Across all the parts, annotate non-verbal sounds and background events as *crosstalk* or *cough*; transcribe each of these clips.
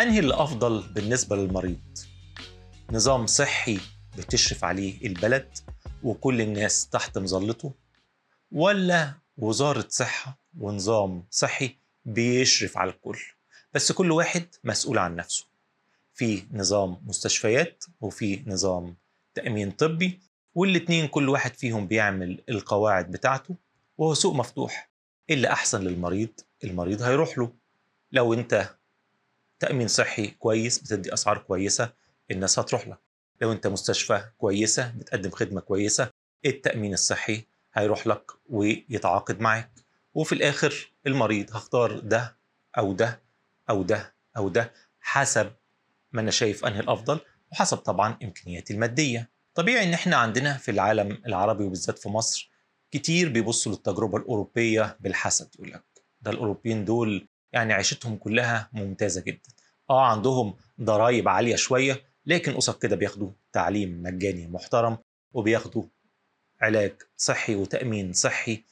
أنهي اللي أفضل بالنسبة للمريض؟ نظام صحي بتشرف عليه البلد وكل الناس تحت مظلته ولا وزارة صحة ونظام صحي بيشرف على الكل؟ بس كل واحد مسؤول عن نفسه. في نظام مستشفيات وفي نظام تأمين طبي والاتنين كل واحد فيهم بيعمل القواعد بتاعته وهو سوق مفتوح. اللي أحسن للمريض المريض هيروح له. لو أنت تأمين صحي كويس بتدي أسعار كويسة الناس هتروح لك. لو أنت مستشفى كويسة بتقدم خدمة كويسة التأمين الصحي هيروح لك ويتعاقد معاك. وفي الآخر المريض هختار ده أو ده أو ده أو ده حسب ما أنا شايف أنهي الأفضل وحسب طبعا إمكانياتي المادية. طبيعي إن إحنا عندنا في العالم العربي وبالذات في مصر كتير بيبصوا للتجربة الأوروبية بالحسد يقول لك ده الأوروبيين دول يعني عيشتهم كلها ممتازة جدا. آه عندهم ضرائب عالية شوية لكن قصاد كده بياخدوا تعليم مجاني محترم وبياخدوا علاج صحي وتأمين صحي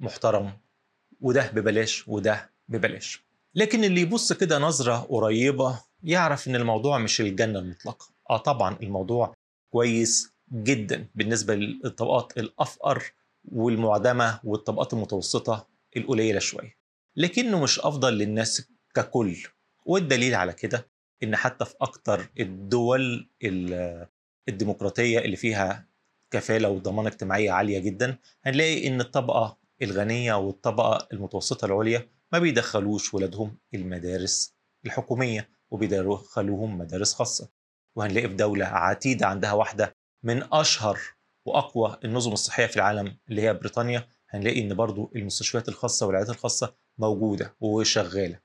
محترم وده ببلاش وده ببلاش. لكن اللي يبص كده نظرة قريبة يعرف إن الموضوع مش الجنة المطلقة. آه طبعا الموضوع كويس جدا بالنسبة للطبقات الأفقر والمعدمة والطبقات المتوسطة القليلة شوية. لكنه مش أفضل للناس ككل. والدليل على كده إن حتى في أكتر الدول الديمقراطية اللي فيها كفالة وضمانة اجتماعية عالية جدا هنلاقي إن الطبقة الغنية والطبقة المتوسطة العليا ما بيدخلوش ولادهم المدارس الحكومية وبيدخلوهم مدارس خاصة. وهنلاقي في دولة عتيدة عندها واحدة من أشهر وأقوى النظم الصحية في العالم اللي هي بريطانيا هنلاقي إن برضو المستشفيات الخاصة والعيادات الخاصة موجودة وشغالة.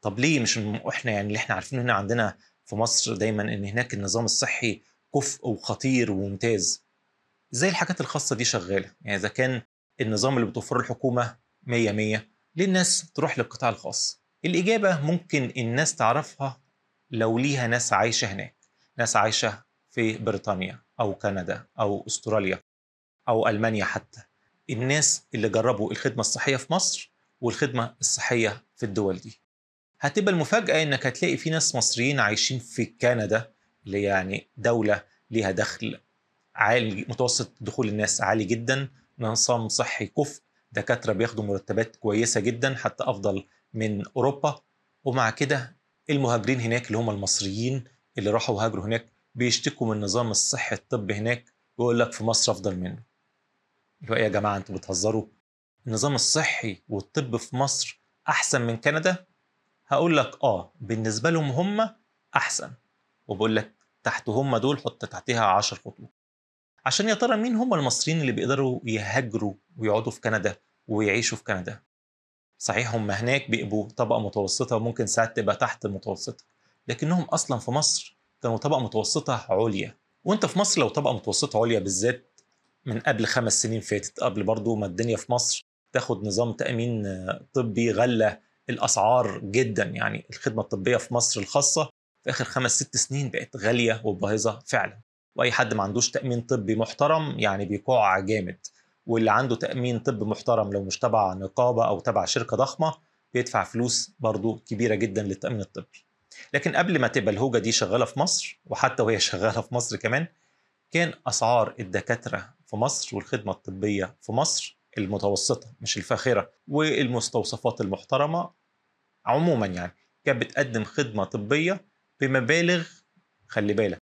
طب ليه مش إحنا يعني اللي إحنا عارفين هنا عندنا في مصر دايما إن هناك النظام الصحي كفء وخطير وممتاز. إزاي الحاجات الخاصة دي شغالة. يعني إذا كان النظام اللي بتوفره الحكومة 100 100 ليه الناس تروح للقطاع الخاص. الإجابة ممكن الناس تعرفها لو ليها ناس عايشة هناك. ناس عايشة في بريطانيا أو كندا أو أستراليا أو ألمانيا حتى. الناس اللي جربوا الخدمة الصحية في مصر والخدمة الصحية في الدول دي. هتبقى المفاجأة إنك هتلاقي في ناس مصريين عايشين في كندا اللي يعني دولة ليها دخل عالي متوسط دخول الناس عالي جدا نظام صحي كفء دكاترة بياخدوا مرتبات كويسة جدا حتى أفضل من أوروبا. ومع كده المهاجرين هناك اللي هم المصريين اللي راحوا وهاجروا هناك بيشتكوا من النظام الصحي الطبي هناك ويقول لك في مصر أفضل منه. إيه يا جماعة أنتوا بتهزروا؟ النظام الصحي والطب في مصر أحسن من كندا؟ هقول لك آه بالنسبة لهم هم أحسن. وبقول لك تحت هم دول حط تحتها عشر خطوط. عشان يا ترى مين هم المصريين اللي بيقدروا يهاجروا ويقعدوا في كندا ويعيشوا في كندا؟ صحيح هم هناك بيبقوا طبقة متوسطة وممكن ساعات تبقى تحت المتوسطة لكنهم أصلا في مصر كانوا طبقة متوسطة عليا. وأنت في مصر لو طبقة متوسطة عليا بالذات من قبل خمس سنين فاتت قبل برضو ما الدنيا في مصر تاخد نظام تأمين طبي غلى الأسعار جدا يعني الخدمة الطبية في مصر الخاصة في آخر خمس ست سنين بقت غالية وباهظة فعلا. وأي حد ما عندوش تأمين طبي محترم يعني بيقع جامد. واللي عنده تأمين طبي محترم لو مش تبع نقابة أو تبع شركة ضخمة بيدفع فلوس برضو كبيرة جدا للتأمين الطبي. لكن قبل ما تبقى الهوجة دي شغالة في مصر وحتى وهي *laughs* شغالة في مصر كمان كان أسعار الدكاترة في مصر والخدمة الطبية في مصر المتوسطة مش الفاخرة والمستوصفات المحترمة عموما يعني. كانت بتقدم خدمة طبية بمبالغ خلي بالك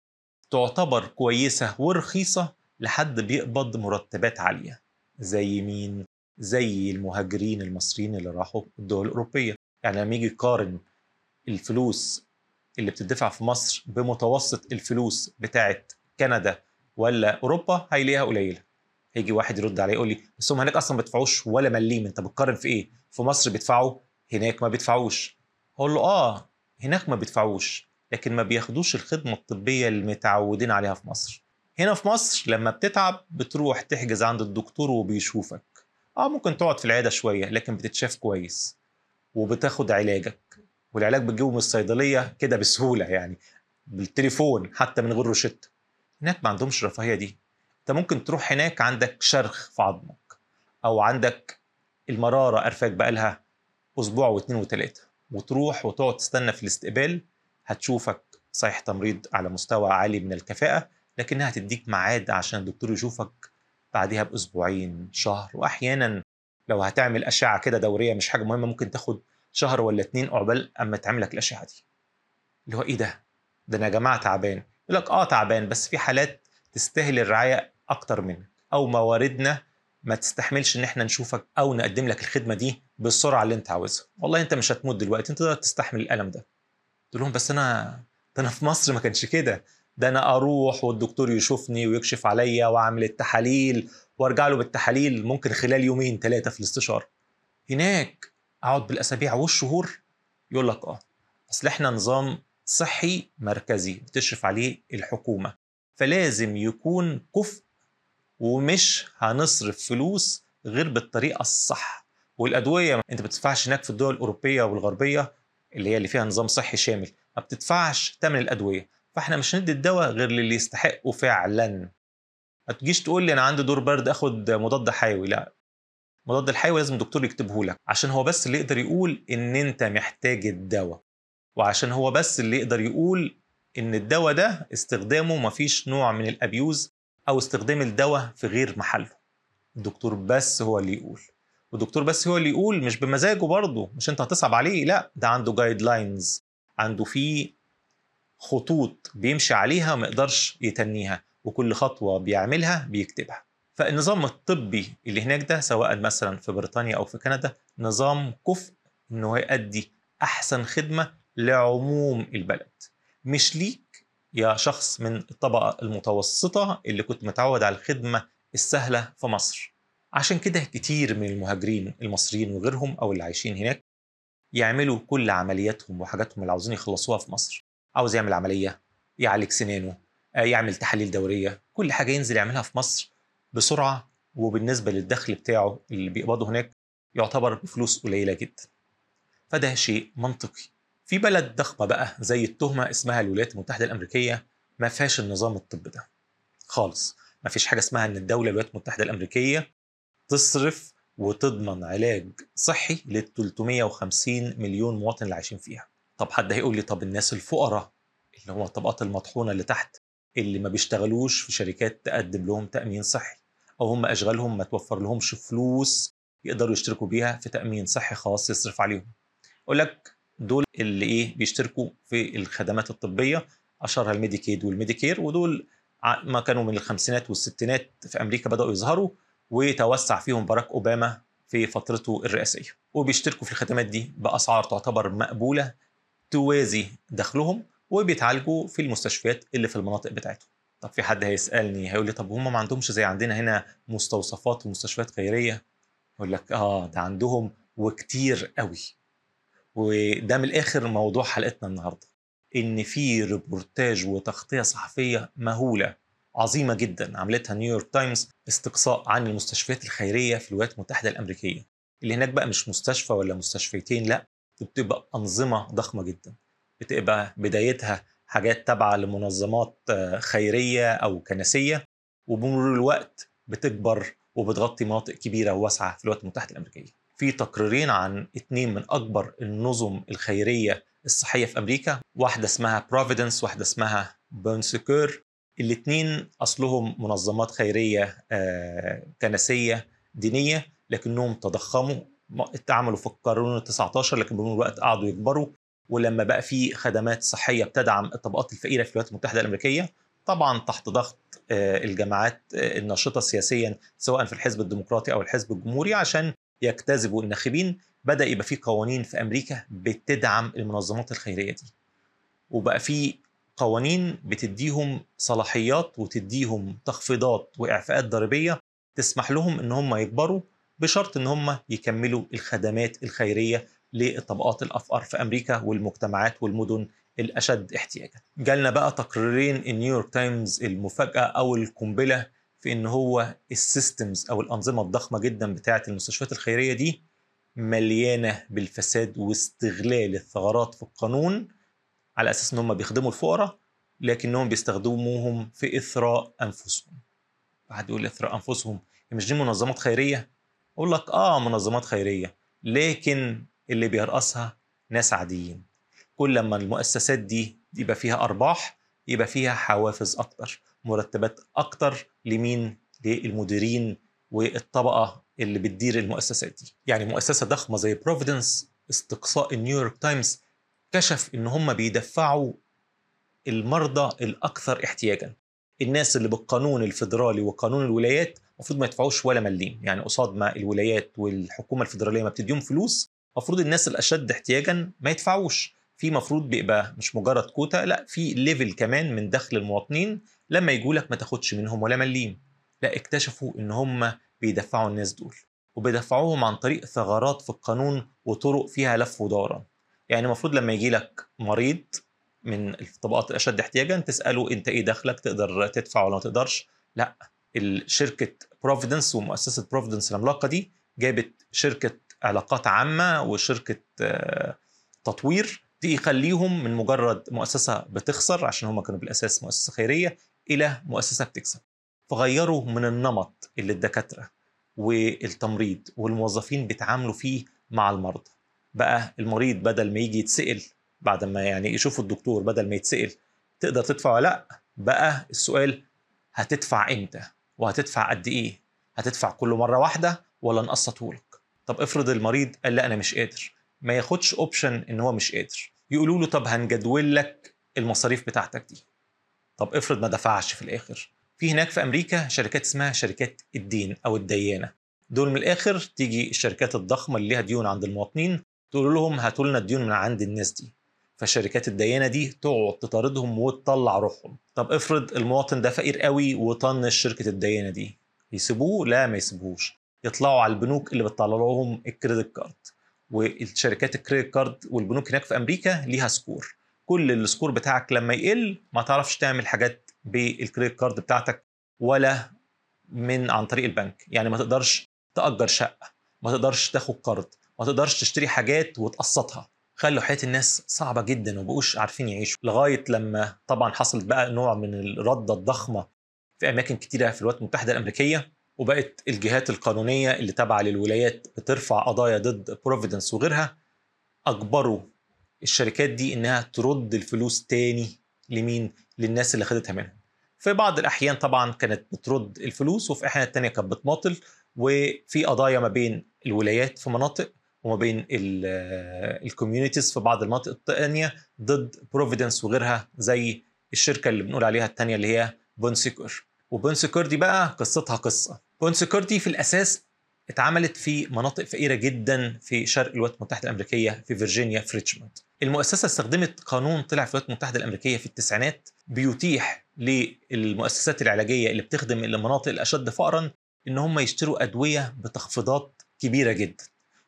تعتبر كويسة ورخيصة لحد بيقبض مرتبات عالية. زي مين؟ زي المهاجرين المصريين اللي راحوا الدول الأوروبية. يعني لما يجي يقارن الفلوس اللي بتدفع في مصر بمتوسط الفلوس بتاعت كندا ولا أوروبا هيلاقيها قليلة. هيجي واحد يرد عليه يقول لي بس هم هناك أصلا ما بيدفعوش ولا مليم أنت بتقارن في إيه؟ في مصر بيدفعوا هناك ما بيدفعوش. أقول له آه هناك ما بيدفعوش لكن ما بياخدوش الخدمة الطبية اللي متعودين عليها في مصر. هنا في مصر لما بتتعب بتروح تحجز عند الدكتور وبيشوفك. آه ممكن تقعد في العيادة شوية لكن بتتشاف كويس وبتاخد علاجك والعلاج بتجيبه من الصيدلية كده بسهولة يعني بالتليفون حتى من غير روشتة. هناك ما عندهمش الرفاهية دي. انت ممكن تروح هناك عندك شرخ في عظمك أو عندك المرارة قرفاك بقالها أسبوع واثنين وثلاثة وتروح وتقعد تستنى في الاستقبال هتشوفك صحيح تمريض على مستوى عالي من الكفاءة لكنها هتديك ميعاد عشان الدكتور يشوفك بعديها بأسبوعين شهر وأحيانا لو هتعمل أشعة كده دورية مش حاجة مهمة ممكن تاخد شهر ولا اتنين عقبال أما تعمل لك الأشعة دي اللي هو إيه ده؟ ده أنا يا جماعة تعبان يقول لك آه تعبان بس في حالات تستاهل الرعاية أكتر منك أو مواردنا ما تستحملش إن إحنا نشوفك أو نقدم لك الخدمة دي بالسرعة اللي أنت عاوزها. والله أنت مش هتموت دلوقتي أنت تقدر تستحمل الألم ده. قلت لهم بس أنا ده أنا في مصر ما كانش كده. ده أنا أروح والدكتور يشوفني ويكشف عليا وأعمل التحاليل وأرجع له بالتحاليل ممكن خلال يومين ثلاثة في الاستشاره هناك أقعد بالأسابيع والشهور. يقول لك آه أصل إحنا نظام صحي مركزي بتشرف عليه الحكومة. فلازم يكون كفء ومش هنصرف فلوس غير بالطريقة الصح. والأدوية أنت ما بتدفعش هناك في الدول الأوروبية والغربية اللي هي اللي فيها نظام صحي شامل ما بتدفعش ثمن الأدوية. فإحنا مش هندي الدواء غير للي يستحقه فعلا. ما تجيش تقول لي أنا عندي دور برد آخد مضاد حيوي لا. مضاد الحيوي لازم الدكتور يكتبه لك عشان هو بس اللي يقدر يقول إن أنت محتاج الدواء. وعشان هو بس اللي يقدر يقول إن الدواء ده استخدامه مفيش نوع من ال abuse أو استخدام الدواء في غير محله. الدكتور بس هو اللي يقول. والدكتور بس هو اللي يقول مش بمزاجه برضه مش أنت هتصعب عليه لا ده عنده guidelines عنده فيه خطوط بيمشي عليها ما يقدرش يتنيها وكل خطوة بيعملها بيكتبها. فالنظام الطبي اللي هناك ده سواء مثلا في بريطانيا أو في كندا نظام كفء إنه يؤدي أحسن خدمة لعموم البلد. مش ليك يا شخص من الطبقة المتوسطة اللي كنت متعود على الخدمة السهلة في مصر. عشان كده كتير من المهاجرين المصريين وغيرهم أو اللي عايشين هناك يعملوا كل عملياتهم وحاجاتهم اللي عاوزين يخلصوها في مصر. عاوز يعمل عملية يعالج سنانه يعمل تحاليل دورية كل حاجة ينزل يعملها في مصر بسرعة وبالنسبة للدخل بتاعه اللي بيقبضه هناك يعتبر بفلوس قليلة جدا. فده شيء منطقي. في بلد ضخمة بقى زي التهمة اسمها الولايات المتحدة الأمريكية ما فيهاش النظام الطبي ده خالص. ما فيش حاجة اسمها إن الدولة الولايات المتحدة الأمريكية تصرف وتضمن علاج صحي لل 350 مليون مواطن اللي عايشين فيها. طب حد هيقول لي طب الناس الفقراء اللي هم الطبقات المطحونة اللي تحت اللي ما بيشتغلوش في شركات تقدم لهم تأمين صحي أو هم أشغالهم ما توفر لهمش فلوس يقدروا يشتركوا بيها في تأمين صحي خاص يصرف عليهم. أقول لك دول اللي إيه بيشتركوا في الخدمات الطبية أشهرها الميديكيد والميديكير ودول ما كانوا من الخمسينات والستينات في أمريكا بدأوا يظهروا وتوسع فيهم باراك أوباما في فترته الرئاسية. وبيشتركوا في الخدمات دي بأسعار تعتبر مقبولة توازي دخلهم وبيتعالجوا في المستشفيات اللي في المناطق بتاعتهم. طب في حد هيسألني هيقول لي طب هم ما عندهمش زي عندنا هنا مستوصفات ومستشفيات خيرية؟ أقول لك آه ده عندهم وكتير قوي. وده من الآخر موضوع حلقتنا النهارده إن في ريبورتاج وتغطية صحفية مهولة عظيمة جدا عملتها نيويورك تايمز استقصاء عن المستشفيات الخيرية في الولايات المتحدة الأمريكية اللي هناك بقى مش مستشفى ولا مستشفيتين لأ بتبقى أنظمة ضخمة جدا بتبقى بدايتها حاجات تابعة لمنظمات خيرية أو كنسية وبمرور الوقت بتكبر وبتغطي مناطق كبيرة وواسعة في الولايات المتحدة الأمريكية. في تقريرين عن اثنين من أكبر النظم الخيرية الصحية في أمريكا، واحدة اسمها بروفيدنس واحدة اسمها بون سيكور. الاثنين أصلهم منظمات خيرية كنسية دينية لكنهم تضخموا اتعملوا في القرن ال 19 لكن بمرور الوقت قعدوا يكبروا ولما بقى في خدمات صحية بتدعم الطبقات الفقيرة في الولايات المتحدة الأمريكية طبعا تحت ضغط الجماعات الناشطة سياسيا سواء في الحزب الديمقراطي أو الحزب الجمهوري عشان يجتذبوا الناخبين بدأ يبقى في قوانين في أمريكا بتدعم المنظمات الخيرية دي وبقى في قوانين بتديهم صلاحيات وتديهم تخفيضات وإعفاءات ضريبية تسمح لهم إن هم يكبروا بشرط إن هم يكملوا الخدمات الخيرية للطبقات الافقر في أمريكا والمجتمعات والمدن الأشد احتياجا. جالنا بقى تقريرين النيويورك تايمز المفاجأة أو القنبلة في إن هو ال systems أو الأنظمة الضخمة جدا بتاعة المستشفيات الخيرية دي مليانة بالفساد واستغلال الثغرات في القانون على أساس إن هم بيخدموا الفقراء لكنهم بيستخدموهم في إثراء أنفسهم. واحد يقول إثراء أنفسهم مش دي منظمات خيرية؟ أقول لك آه منظمات خيرية لكن اللي بيرأسها ناس عاديين كل لما المؤسسات دي يبقى فيها أرباح يبقى فيها حوافز أكتر مرتبات أكتر لمين؟ للمديرين والطبقة اللي بتدير المؤسسات دي. يعني مؤسسة ضخمة زي بروفيدنس استقصاء النيويورك تايمز كشف إن هم بيدفعوا المرضى الأكثر احتياجا. الناس اللي بالقانون الفيدرالي وقانون الولايات المفروض ما يدفعوش ولا مليم. يعني قصاد ما الولايات والحكومة الفيدرالية ما بتديهم فلوس المفروض الناس الأشد احتياجا ما يدفعوش. في مفروض بيبقى مش مجرد كوتا لا في level كمان من دخل المواطنين لما يجوا لك ما تاخدش منهم ولا مليم. لا اكتشفوا إن هم بيدفعوا الناس دول وبيدفعوهم عن طريق ثغرات في القانون وطرق فيها لف ودوران يعني المفروض لما يجي لك مريض من الطبقات الاشد احتياجا تسأله أنت إيه دخلك تقدر تدفع ولا ما تقدرش؟ لا شركة بروفيدنس ومؤسسة بروفيدنس العملاقة دي جابت شركة علاقات عامة وشركة تطوير دي يخليهم من مجرد مؤسسة بتخسر عشان هم كانوا بالأساس مؤسسة خيرية إلى مؤسسة بتكسب. فغيروا من النمط اللي الدكاترة والتمريض والموظفين بيتعاملوا فيه مع المرضى. بقى المريض بدل ما يجي يتسأل بعد ما يعني يشوف الدكتور بدل ما يتسأل تقدر تدفع ولا لأ؟ بقى السؤال هتدفع إمتى؟ وهتدفع قد إيه؟ هتدفع كل مرة واحدة ولا نقسطه لك طب افرض المريض قال لأ أنا مش قادر. ما ياخدش اوبشن إن هو مش قادر. يقولوا له طب هنجدول لك المصاريف بتاعتك دي. طب افرض ما دفعش في الآخر. في هناك في أمريكا شركات اسمها شركات الدين أو الديانة. دول من الآخر تيجي الشركات الضخمة اللي ليها ديون عند المواطنين تقول لهم هاتوا لنا الديون من عند الناس دي. فشركات الديانة دي تقعد تطاردهم وتطلع روحهم. طب افرض المواطن ده فقير قوي وطنش شركة الديانة دي. يسيبوه؟ لا ما يسيبوهوش. يطلعوا على البنوك اللي بتطلع لهم ال credit card. والشركات ال credit card والبنوك هناك في أمريكا ليها score. كل ال score بتاعك لما يقل ما تعرفش تعمل حاجات بال credit card بتاعتك ولا من عن طريق البنك. يعني ما تقدرش تأجر شقة ما تقدرش تاخد قرض ما تقدرش تشتري حاجات وتقسطها. خلوا حياة الناس صعبة جدا ومبقوش عارفين يعيشوا. لغاية لما طبعا حصلت بقى نوع من الردة الضخمة في أماكن كتيرة في الولايات المتحدة الأمريكية وبقت الجهات القانونية اللي تابعة للولايات بترفع قضايا ضد بروفيدنس وغيرها أجبروا الشركات دي إنها ترد الفلوس تاني لمين؟ للناس اللي خدتها منهم. في بعض الأحيان طبعا كانت بترد الفلوس وفي أحيان تانية كانت بتماطل وفي قضايا ما بين الولايات في مناطق وما بين ال communities في بعض المناطق الثانية ضد بروفيدنس وغيرها زي الشركة اللي بنقول عليها الثانية اللي هي بون سيكور وبون سيكور دي بقى قصتها قصة بون سيكور دي في الأساس اتعملت في مناطق فقيرة جدا في شرق الولايات المتحدة الأمريكية في فيرجينيا في ريتشموند المؤسسة استخدمت قانون طلع في الولايات المتحدة الأمريكية في التسعينات بيتيح للمؤسسات العلاجية اللي بتخدم المناطق الأشد فقرا إن هم يشتروا أدوية بتخفيضات كبيرة جدا.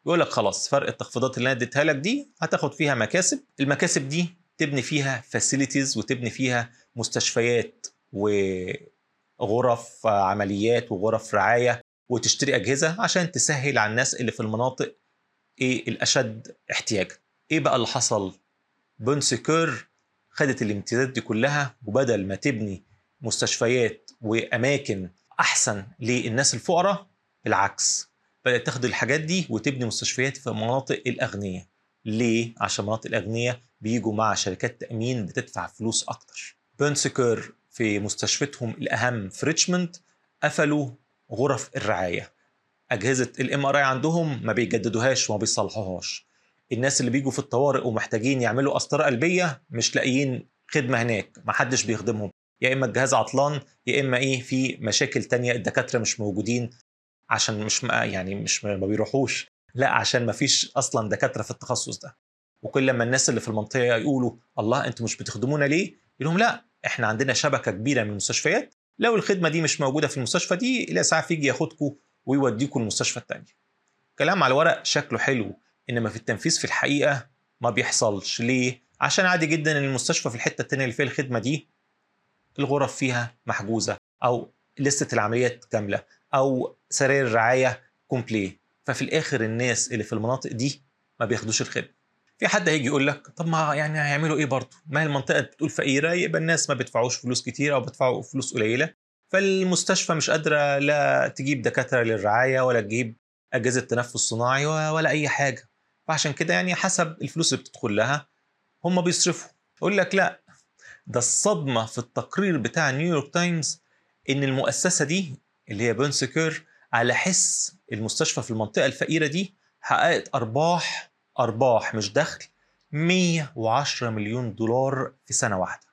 يقول لك خلاص فرق التخفيضات اللي أنا اديتها لك دي هتاخد فيها مكاسب. المكاسب دي تبني فيها فاسيلتيز وتبني فيها مستشفيات وغرف عمليات وغرف رعاية وتشتري أجهزة عشان تسهل على الناس اللي في المناطق إيه الأشد احتياجا. إيه بقى اللي حصل؟ بون سيكور خدت الامتيازات دي كلها وبدل ما تبني مستشفيات وأماكن أحسن للناس الفقراء بالعكس بدأت تاخد الحاجات دي وتبني مستشفيات في مناطق الأغنياء. ليه؟ عشان مناطق الأغنياء بيجوا مع شركات تأمين بتدفع فلوس أكتر. بنسكر في مستشفيتهم الأهم في ريتشموند قفلوا غرف الرعاية. أجهزة ال MRI عندهم ما بيجددوهاش وما بيصلحوهاش. الناس اللي بيجوا في الطوارئ ومحتاجين يعملوا قسطره قلبية مش لاقيين خدمة هناك ما حدش بيخدمهم. يا إما الجهاز عطلان يا إما إيه في مشاكل تانية الدكاترة مش موجودين عشان مش يعني مش ما بيروحوش. لا عشان ما فيش أصلا دكاترة في التخصص ده. وكل لما الناس اللي في المنطقة يقولوا الله أنتوا مش بتخدمونا ليه؟ يقول لهم لا إحنا عندنا شبكة كبيرة من المستشفيات. لو الخدمة دي مش موجودة في المستشفى دي الاسعاف يجي ياخدكم ويوديكم المستشفى الثانية كلام على الورق شكله حلو إنما في التنفيذ في الحقيقة ما بيحصلش. ليه؟ عشان عادي جدا إن المستشفى في الحتة الثانية اللي فيها الخدمة دي الغرف فيها محجوزة أو لستة العمليات كاملة أو سراير الرعايه كومبلي. ففي الآخر الناس اللي في المناطق دي ما بياخدوش الخدمة. في حد هيجي يقول لك طب ما يعني هيعملوا إيه برضه؟ ما هي المنطقة بتقول فقيره يبقى الناس ما بيدفعوش فلوس كتير أو بيدفعوا فلوس قليلة. فالمستشفى مش قادرة لا تجيب دكاترة للرعاية ولا تجيب أجهزة تنفس صناعي ولا أي حاجة. فعشان كده يعني حسب الفلوس اللي بتدخل لها هم بيصرفوا. يقول لك لا ده الصدمة في التقرير بتاع نيويورك تايمز إن المؤسسة دي اللي هي بونسكور على حس المستشفى في المنطقة الفقيرة دي حققت أرباح أرباح مش دخل 110 مليون دولار في سنة واحدة.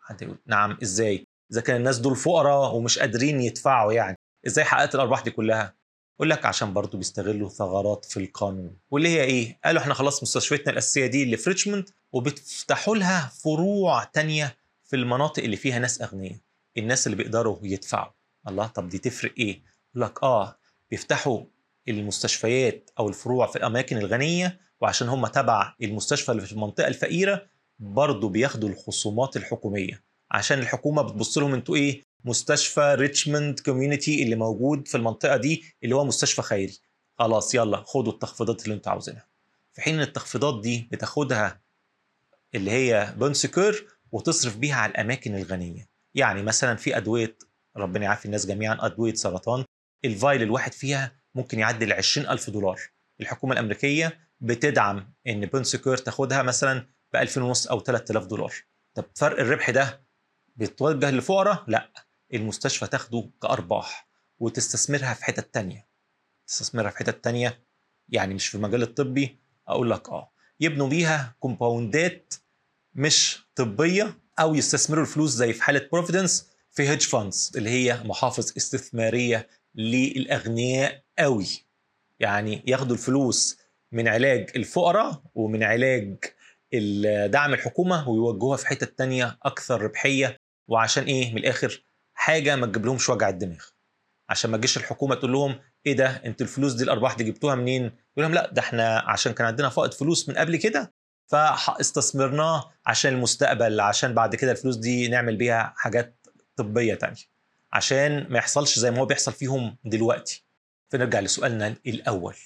حد يقول نعم إزاي؟ إذا كان الناس دول فقراء ومش قادرين يدفعوا يعني إزاي حققت الأرباح دي كلها؟ يقول لك عشان برضو بيستغلوا ثغرات في القانون. واللي هي إيه؟ قالوا إحنا خلاص مستشفيتنا الأساسية دي اللي في ريتشموند وبتفتحوا لها فروع تانية في المناطق اللي فيها ناس أغنياء الناس اللي بيقدروا يدفعوا. الله طب دي تفرق إيه؟ يقول لك آه بيفتحوا المستشفيات أو الفروع في الأماكن الغنية وعشان هم تبع المستشفى اللي في المنطقة الفقيرة برضه بياخدوا الخصومات الحكومية. عشان الحكومة بتبص لهم أنتوا إيه؟ مستشفى ريتشموند كوميونتي اللي موجود في المنطقة دي اللي هو مستشفى خيري. خلاص يلا خدوا التخفيضات اللي أنتوا عاوزينها. في حين إن التخفيضات دي بتاخدها اللي هي بونسكور وتصرف بيها على الأماكن الغنية. يعني مثلا في أدوية ربنا يعافي الناس جميعا أدوية سرطان ال vial الواحد فيها ممكن يعدي ال 20000 دولار. الحكومة الأمريكية بتدعم إن بونسكور تاخدها مثلا ب 2000 ونص أو 3000 دولار. طب فرق الربح ده بيتوجه للفقراء لا. المستشفى تاخده كأرباح وتستثمرها في حتت تانية. تستثمرها في حتت تانية يعني مش في المجال الطبي أقول لك آه. يبنوا بيها كومباوندات مش طبية أو يستثمروا الفلوس زي في حالة بروفيدنس في hedge funds اللي هي محافظ استثمارية للأغنياء قوي يعني ياخدوا الفلوس من علاج الفقراء ومن علاج دعم الحكومة ويوجهوها في حتت تانية أكثر ربحية. وعشان إيه؟ من الآخر حاجة ما تجيب لهمش وجع الدماغ. عشان ما تجيش الحكومة تقول لهم إيه ده؟ أنتوا الفلوس دي الأرباح دي جبتوها منين؟ يقول لهم لا ده إحنا عشان كان عندنا فائض فلوس من قبل كده فاستثمرناه عشان المستقبل عشان بعد كده الفلوس دي نعمل بيها حاجات طبية تانية. عشان ما يحصلش زي ما هو بيحصل فيهم دلوقتي. فنرجع لسؤالنا الأول.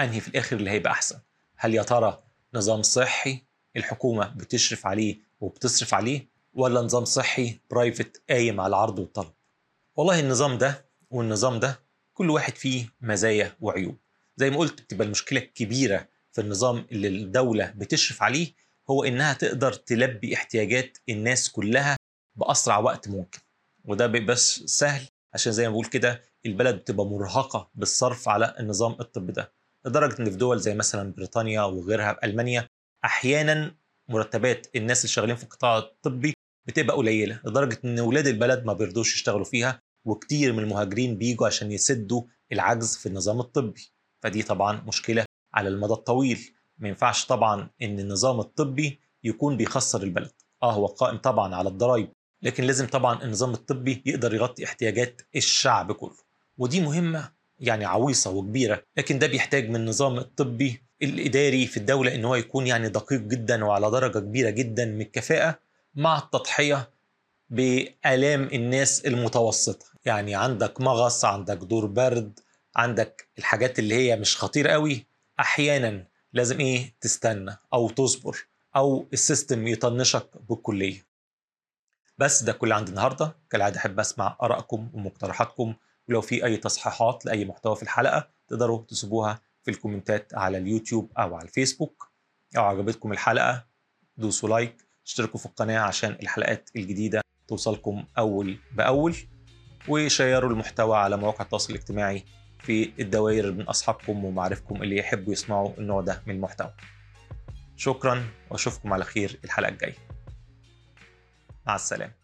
أنهي في الآخر اللي هيبقى أحسن؟ هل يا ترى نظام صحي الحكومة بتشرف عليه وبتصرف عليه ولا نظام صحي برايفت قايم على العرض والطلب. والله النظام ده والنظام ده كل واحد فيه مزايا وعيوب. زي ما قلت بتبقى المشكلة الكبيرة في النظام اللي الدولة بتشرف عليه هو إنها تقدر تلبي احتياجات الناس كلها بأسرع وقت ممكن. وده بس سهل عشان زي ما بقول كده البلد بتبقى مرهقة بالصرف على النظام الطبي ده. لدرجة إن في دول زي مثلا بريطانيا وغيرها بالمانيا أحيانا مرتبات الناس اللي شغالين في القطاع الطبي بتبقى قليلة لدرجة إن أولاد البلد ما بيرضوش يشتغلوا فيها وكتير من المهاجرين بيجوا عشان يسدوا العجز في النظام الطبي. فدي طبعا مشكلة على المدى الطويل. ما ينفعش طبعا إن النظام الطبي يكون بيخسر البلد. آه هو قائم طبعا على الضرائب لكن لازم طبعا النظام الطبي يقدر يغطي احتياجات الشعب كله. ودي مهمة يعني عويصة وكبيرة لكن ده بيحتاج من النظام الطبي الإداري في الدولة إن هو يكون يعني دقيق جدا وعلى درجة كبيرة جدا من الكفاءة مع التضحية بآلام الناس المتوسطة. يعني عندك مغص عندك دور برد عندك الحاجات اللي هي مش خطيرة قوي أحيانا لازم إيه؟ تستنى أو تصبر أو ال system يطنشك بالكلية. بس ده كل عندي النهاردة. كالعادة أحب أسمع آرائكم ومقترحاتكم. ولو في أي تصحيحات لأي محتوى في الحلقة تقدروا تسيبوها في الكومنتات على اليوتيوب أو على الفيسبوك. أو عجبتكم الحلقة دوسوا like اشتركوا في القناة عشان الحلقات الجديدة توصلكم أول بأول وشيروا المحتوى على مواقع التواصل الاجتماعي في الدوائر من أصحابكم ومعارفكم اللي يحبوا يسمعوا النوع ده من المحتوى. شكرا وأشوفكم على خير الحلقة الجاية. مع السلامة.